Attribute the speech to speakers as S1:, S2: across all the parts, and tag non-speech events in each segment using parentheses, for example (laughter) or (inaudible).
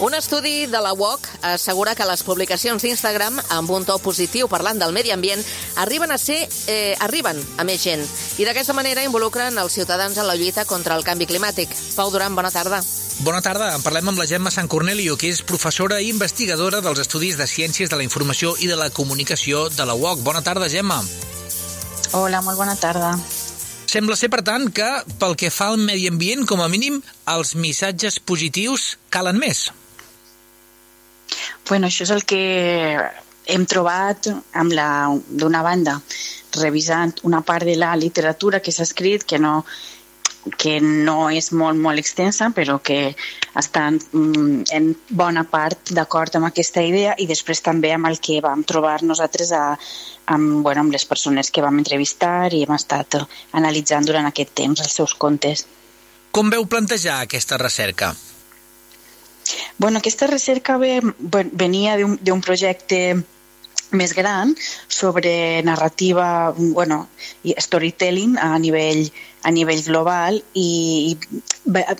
S1: Un estudi de la UOC assegura que les publicacions d'Instagram amb un to positiu parlant del medi ambient arriben a ser eh, arriben a més gent i d'aquesta manera involucren els ciutadans en la lluita contra el canvi climàtic. Pau Duran, bona tarda.
S2: Bona tarda, en parlem amb la Gemma Sant Cornelio, que és professora i investigadora dels Estudis de Ciències de la Informació i de la Comunicació de la UOC. Bona tarda, Gemma.
S3: Hola, molt bona tarda.
S2: Sembla ser, per tant, que pel que fa al medi ambient, com a mínim, els missatges positius calen més.
S3: Bueno, això és el que hem trobat amb la d'una banda, revisant una part de la literatura que s'ha escrit que no que no és molt, molt extensa, però que està mm, en bona part d'acord amb aquesta idea i després també amb el que vam trobar nosaltres a, amb, bueno, amb les persones que vam entrevistar i hem estat analitzant durant aquest temps els seus contes.
S2: Com veu plantejar aquesta recerca?
S3: Bueno, aquesta recerca ve, venia d'un projecte més gran sobre narrativa, bueno, storytelling a nivell, a nivell global i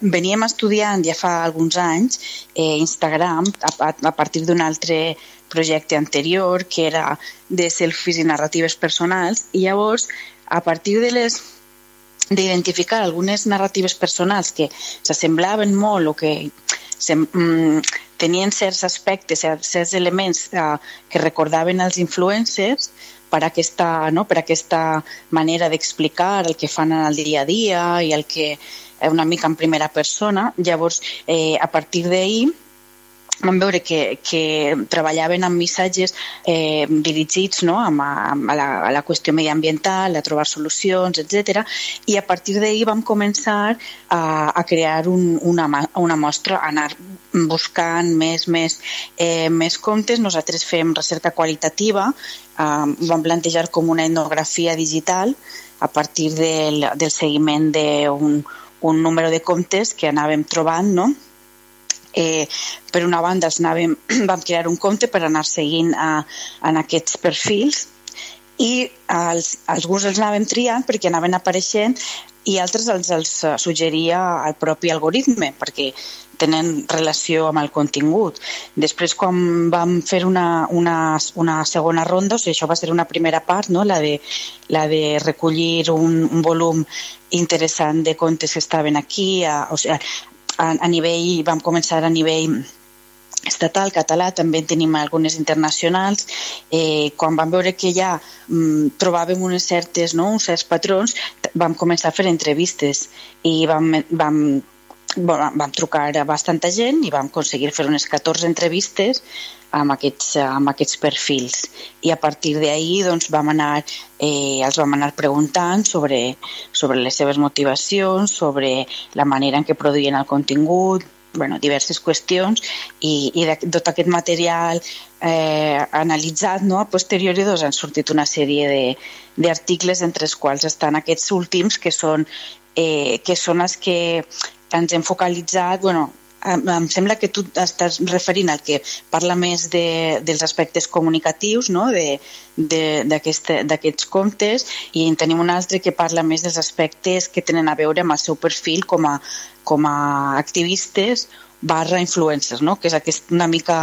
S3: veníem estudiant ja fa alguns anys eh, Instagram a, a partir d'un altre projecte anterior que era de selfies i narratives personals i llavors a partir de les d'identificar algunes narratives personals que s'assemblaven molt o que sem, mm, tenien certs aspectes, certs elements eh, que recordaven els influencers per aquesta, no, per aquesta manera d'explicar el que fan el dia a dia i el que una mica en primera persona. Llavors, eh, a partir d'ahir, vam veure que, que treballaven amb missatges eh, dirigits no? amb a, la, a la qüestió mediambiental, a trobar solucions, etc. I a partir d'ahir vam començar a, a crear un, una, una mostra, a anar buscant més, més, eh, més comptes. Nosaltres fem recerca qualitativa, eh, vam plantejar com una etnografia digital a partir del, del seguiment d'un un número de comptes que anàvem trobant, no? Eh, per una banda els anàvem, (clears throat) vam crear un compte per anar seguint a, en aquests perfils i els, alguns els anàvem triant perquè anaven apareixent i altres els, els suggeria el propi algoritme perquè tenen relació amb el contingut. Després, quan vam fer una, una, una segona ronda, o sigui, això va ser una primera part, no? la, de, la de recollir un, un volum interessant de contes que estaven aquí, a, o sigui, a, a nivell, vam començar a nivell estatal, català, també en tenim algunes internacionals. Eh, quan vam veure que ja mm, trobàvem unes certes, no, uns certs patrons, vam començar a fer entrevistes i vam, vam, bueno, vam trucar a bastanta gent i vam aconseguir fer unes 14 entrevistes amb aquests, amb aquests perfils. I a partir d'ahir doncs, vam anar, eh, els vam anar preguntant sobre, sobre les seves motivacions, sobre la manera en què produïen el contingut, bueno, diverses qüestions i, i de tot aquest material eh, analitzat no, a posteriori doncs, han sortit una sèrie d'articles entre els quals estan aquests últims que són, eh, que són els que ens hem focalitzat bueno, em sembla que tu estàs referint al que parla més de, dels aspectes comunicatius no? d'aquests comptes i en tenim un altre que parla més dels aspectes que tenen a veure amb el seu perfil com a, com a activistes barra influencers, no? que és aquest, una mica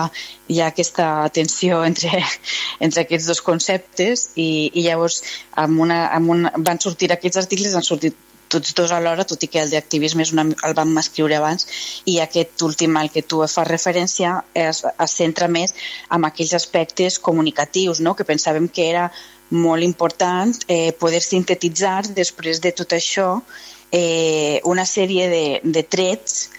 S3: hi ha aquesta tensió entre, (laughs) entre aquests dos conceptes i, i llavors amb una, amb una, van sortir aquests articles, han sortit tots dos alhora, tot i que el d'activisme el vam escriure abans, i aquest últim al que tu fas referència es, es centra més en aquells aspectes comunicatius, no? que pensàvem que era molt important eh, poder sintetitzar després de tot això eh, una sèrie de, de trets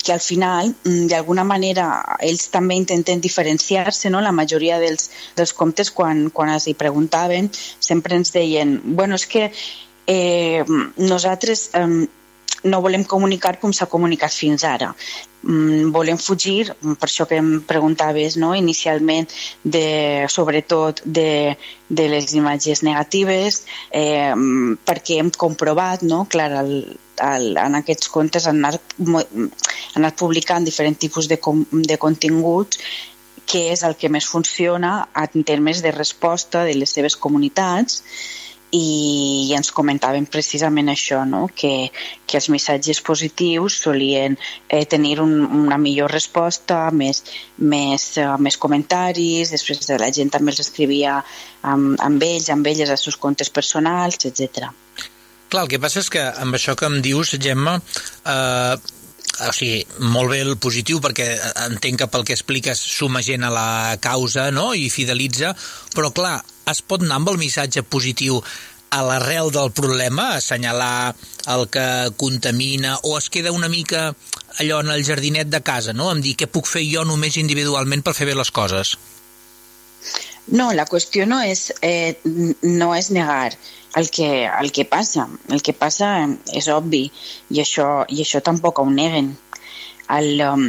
S3: que al final, mm, d'alguna manera, ells també intenten diferenciar-se, no? La majoria dels, dels comptes, quan, quan els hi preguntaven, sempre ens deien, bueno, és que eh, nosaltres eh, no volem comunicar com s'ha comunicat fins ara. Mm, volem fugir, per això que em preguntaves no? inicialment, de, sobretot de, de les imatges negatives, eh, perquè hem comprovat, no? clar, el, el, en aquests contes han anat, han anat publicant diferents tipus de, de continguts què és el que més funciona en termes de resposta de les seves comunitats i ens comentaven precisament això, no? que, que els missatges positius solien eh, tenir un, una millor resposta, més, més, uh, més comentaris, després la gent també els escrivia amb, amb ells, amb elles, els seus comptes personals, etc.
S2: Clar, el que passa és que amb això que em dius, Gemma, eh, o sigui, molt bé el positiu perquè entenc que pel que expliques suma gent a la causa no? i fidelitza, però clar, es pot anar amb el missatge positiu a l'arrel del problema, assenyalar el que contamina, o es queda una mica allò en el jardinet de casa, no? Em dir què puc fer jo només individualment per fer bé les coses.
S3: No, la qüestió no és, eh, no és negar el que, el que passa. El que passa és obvi i això, i això tampoc ho neguen. El, um,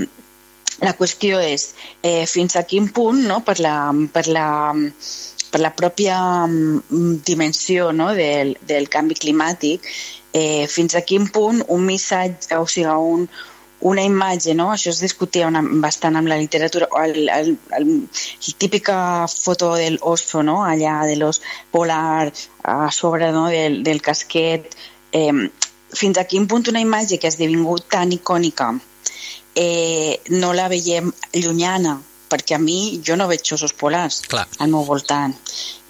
S3: la qüestió és eh, fins a quin punt, no, per la, per la per la pròpia mm, dimensió no, del, del canvi climàtic, eh, fins a quin punt un missatge, o sigui, un, una imatge, no? això es discutia una, bastant amb la literatura, el, el, el, el típica foto del oso, no? allà de l'os polar a sobre no? del, del casquet, eh, fins a quin punt una imatge que ha esdevingut tan icònica eh, no la veiem llunyana, perquè a mi jo no veig ossos polars
S2: Clar.
S3: al meu voltant.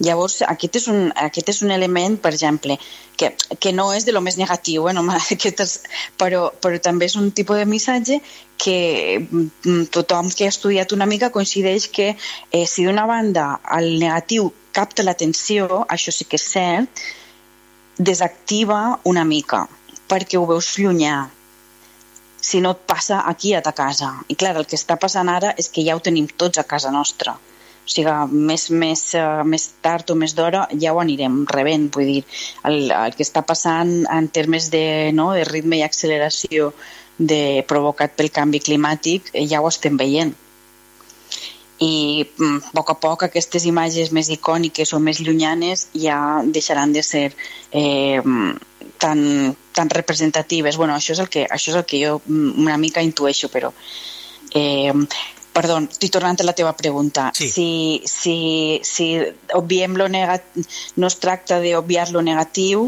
S3: Llavors, aquest és un, aquest és un element, per exemple, que, que no és de lo més negatiu, eh, no aquestes, però, però també és un tipus de missatge que mm, tothom que ha estudiat una mica coincideix que eh, si d'una banda el negatiu capta l'atenció, això sí que és cert, desactiva una mica, perquè ho veus llunyà, si no et passa aquí a ta casa. I clar, el que està passant ara és que ja ho tenim tots a casa nostra. O sigui, més, més, uh, més tard o més d'hora ja ho anirem rebent. Vull dir, el, el que està passant en termes de, no, de ritme i acceleració de, provocat pel canvi climàtic eh, ja ho estem veient i mm, a poc a poc aquestes imatges més icòniques o més llunyanes ja deixaran de ser eh, tan, tan representatives. Bueno, això és el que, això és el que jo mm, una mica intueixo, però... Eh, perdó, estic tornant a la teva pregunta.
S2: Sí.
S3: Si, si, si obviem lo negat... no es tracta d'obviar lo negatiu,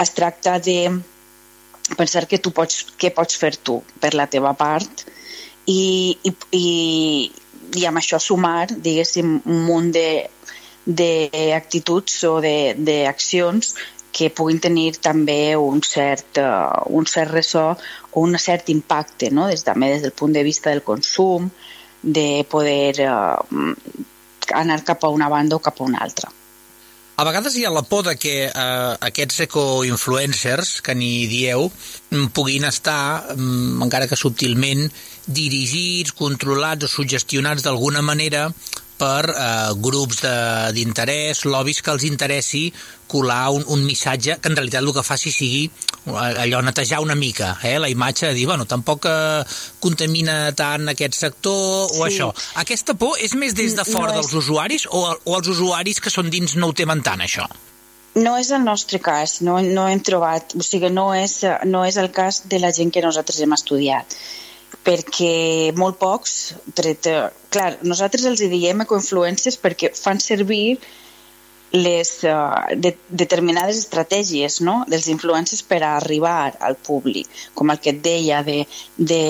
S3: es tracta de pensar que tu pots, què pots fer tu per la teva part i, i, i, i amb això sumar, diguéssim, un munt d'actituds o d'accions que puguin tenir també un cert, uh, un cert ressò o un cert impacte, no? des, també des del punt de vista del consum, de poder uh, anar cap a una banda o cap a una altra.
S2: A vegades hi ha la por de que eh, aquests eco-influencers, que ni dieu, mm, puguin estar, mm, encara que subtilment, dirigits, controlats o sugestionats d'alguna manera per eh, grups d'interès, lobbies que els interessi colar un, un missatge que en realitat el que faci sigui eh, allò netejar una mica eh, la imatge de dir, bueno, tampoc eh, contamina tant aquest sector o sí. això. Aquesta por és més des de fora no dels és... usuaris o, o els usuaris que són dins no ho temen tant, això?
S3: No és el nostre cas, no, no hem trobat, o sigui, no és, no és el cas de la gent que nosaltres hem estudiat perquè molt pocs, tret, clar, nosaltres els diem ecoinfluències perquè fan servir les uh, de, determinades estratègies no? dels influències per a arribar al públic, com el que et deia de, de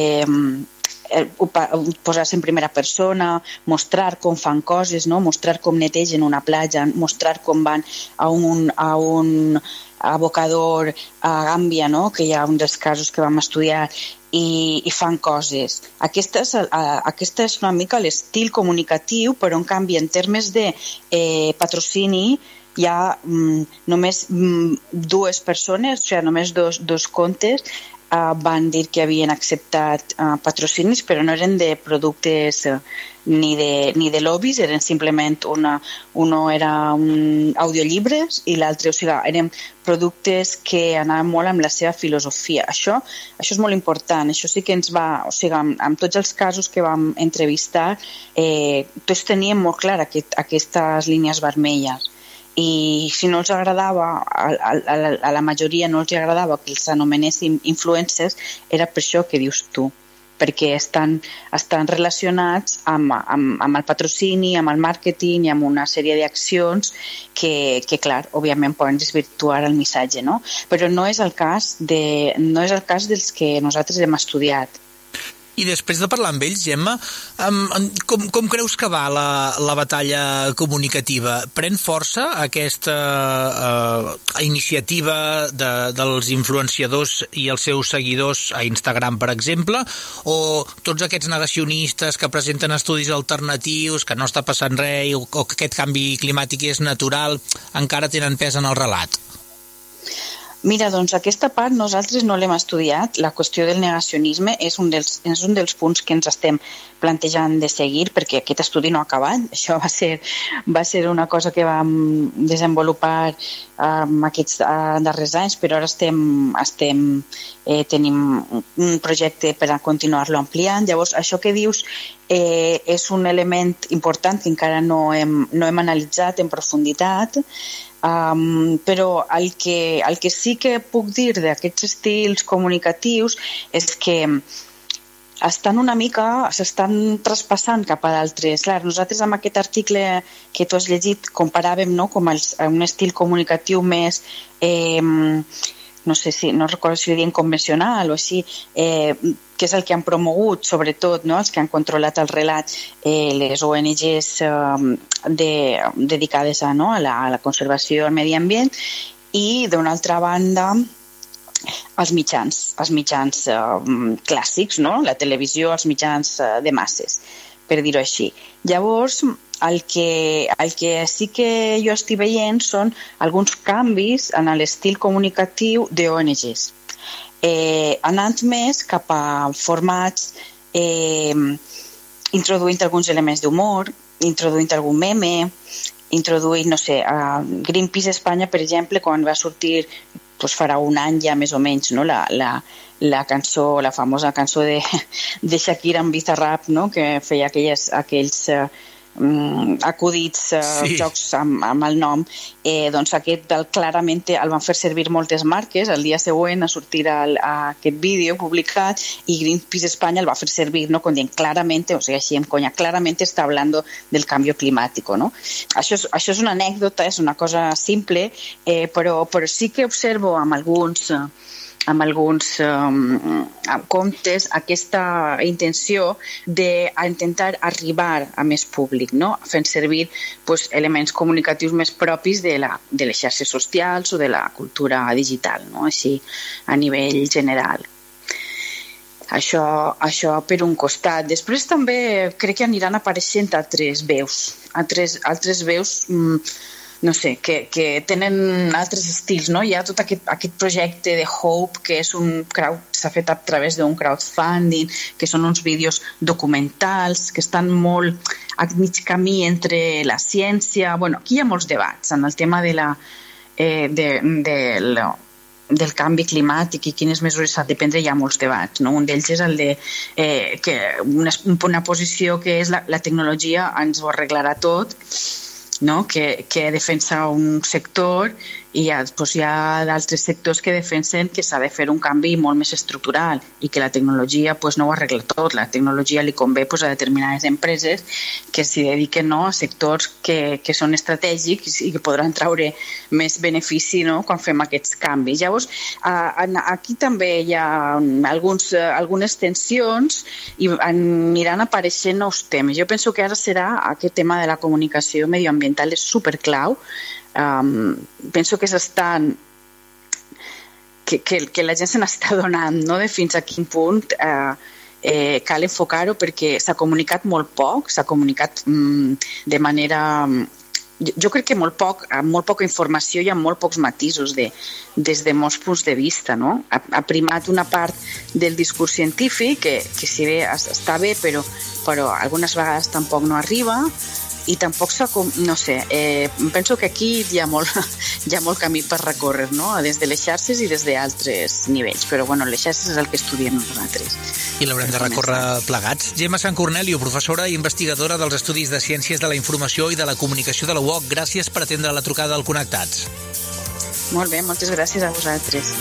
S3: um, posar-se en primera persona, mostrar com fan coses, no? mostrar com netegen una platja, mostrar com van a un, a un abocador a Gàmbia, no? que hi ha un dels casos que vam estudiar, i, i fan coses. Aquesta és, a, aquesta és una mica l'estil comunicatiu, però en canvi en termes de eh, patrocini hi ha mm, només mm, dues persones, o sigui, només dos, dos comptes uh, van dir que havien acceptat uh, patrocinis, però no eren de productes uh, ni de, ni de lobbies, eren simplement una, uno era un audiollibres i l'altre, o sigui, eren productes que anaven molt amb la seva filosofia. Això, això és molt important, això sí que ens va, o sigui, amb, amb tots els casos que vam entrevistar, eh, tots teníem molt clar aquest, aquestes línies vermelles i si no els agradava, a, a, a la majoria no els agradava que els anomenéssim influencers, era per això que dius tu perquè estan, estan relacionats amb, amb, amb el patrocini, amb el màrqueting i amb una sèrie d'accions que, que, clar, òbviament poden desvirtuar el missatge, no? Però no és el cas, de, no és el cas dels que nosaltres hem estudiat.
S2: I després de parlar amb ells, Gemma, com, com creus que va la, la batalla comunicativa? Pren força aquesta uh, iniciativa de, dels influenciadors i els seus seguidors a Instagram, per exemple, o tots aquests negacionistes que presenten estudis alternatius, que no està passant res, o, o que aquest canvi climàtic és natural, encara tenen pes en el relat?
S3: Mira, doncs aquesta part nosaltres no l'hem estudiat. La qüestió del negacionisme és un dels, és un dels punts que ens estem plantejant de seguir perquè aquest estudi no ha acabat. (laughs) Això va ser, va ser una cosa que vam desenvolupar um, aquests uh, darrers anys, però ara estem, estem eh, tenim un projecte per a continuar-lo ampliant. Llavors, això que dius eh, és un element important que encara no hem, no hem analitzat en profunditat, Um, però el que, el que sí que puc dir d'aquests estils comunicatius és que estan una mica, s'estan traspassant cap a d'altres. Nosaltres amb aquest article que tu has llegit comparàvem no, com els, un estil comunicatiu més eh, no sé si, no recordo si ho diuen convencional o així, eh, que és el que han promogut, sobretot, no? els que han controlat el relat, eh, les ONGs eh, de, dedicades a, no? a, la, a la conservació del medi ambient, i d'una altra banda els mitjans, els mitjans eh, clàssics, no? la televisió, els mitjans eh, de masses, per dir-ho així. Llavors, el que, el que sí que jo estic veient són alguns canvis en l'estil comunicatiu d'ONGs. Eh, anant més cap a formats eh, introduint alguns elements d'humor, introduint algun meme, introduint, no sé, a Greenpeace Espanya, per exemple, quan va sortir doncs farà un any ja més o menys no? la, la, la cançó, la famosa cançó de, (laughs) de Shakira amb Bizarrap, no? que feia aquelles, aquells uh, mm, acudits, eh, sí. jocs amb, amb el nom, eh, doncs aquest del, clarament el van fer servir moltes marques, el dia següent a sortir el, a aquest vídeo publicat i Greenpeace Espanya el va fer servir, no? com dient clarament, o sigui, així en conya, clarament està hablando del canvi climàtic, no? Això és, això és una anècdota, és una cosa simple, eh, però, però sí que observo amb alguns... Eh, amb alguns um, comptes aquesta intenció d'intentar arribar a més públic, no? fent servir pues, elements comunicatius més propis de, la, de les xarxes socials o de la cultura digital, no? així a nivell general. Això, això per un costat. Després també crec que aniran apareixent altres veus, altres, altres veus mm, no sé, que, que tenen altres estils, no? Hi ha tot aquest, aquest projecte de Hope, que és un crowd, s'ha fet a través d'un crowdfunding, que són uns vídeos documentals, que estan molt a mig camí entre la ciència... bueno, aquí hi ha molts debats en el tema de la, eh, de, de la, del canvi climàtic i quines mesures s'ha de prendre, hi ha molts debats. No? Un d'ells és el de eh, que una, una posició que és la, la tecnologia ens ho arreglarà tot no? que, que defensa un sector i ja, doncs hi ha d'altres sectors que defensen que s'ha de fer un canvi molt més estructural i que la tecnologia doncs, no ho arregla tot. La tecnologia li convé doncs, a determinades empreses que s'hi dediquen no, a sectors que, que són estratègics i que podran traure més benefici no, quan fem aquests canvis. Llavors, aquí també hi ha alguns, algunes tensions i aniran apareixent nous temes. Jo penso que ara serà aquest tema de la comunicació medioambiental és superclau um, penso que s'estan que, que, que la gent se n'està donant no? de fins a quin punt eh, eh, cal enfocar-ho perquè s'ha comunicat molt poc, s'ha comunicat mm, de manera jo crec que molt poc, amb molt poca informació i amb molt pocs matisos de, des de molts punts de vista. No? Ha, ha primat una part del discurs científic que, que si bé està bé però, però algunes vegades tampoc no arriba i tampoc s'ha, no sé, eh, penso que aquí hi ha, molt, (laughs) hi ha molt camí per recórrer, no? des de les xarxes i des d'altres nivells, però bueno, les xarxes és el que estudiem nosaltres.
S2: I l'haurem de recórrer plegats. Gemma Sant Cornelio, professora i investigadora dels Estudis de Ciències de la Informació i de la Comunicació de la UOC, gràcies per atendre la trucada al Connectats.
S3: Molt bé, moltes gràcies a vosaltres.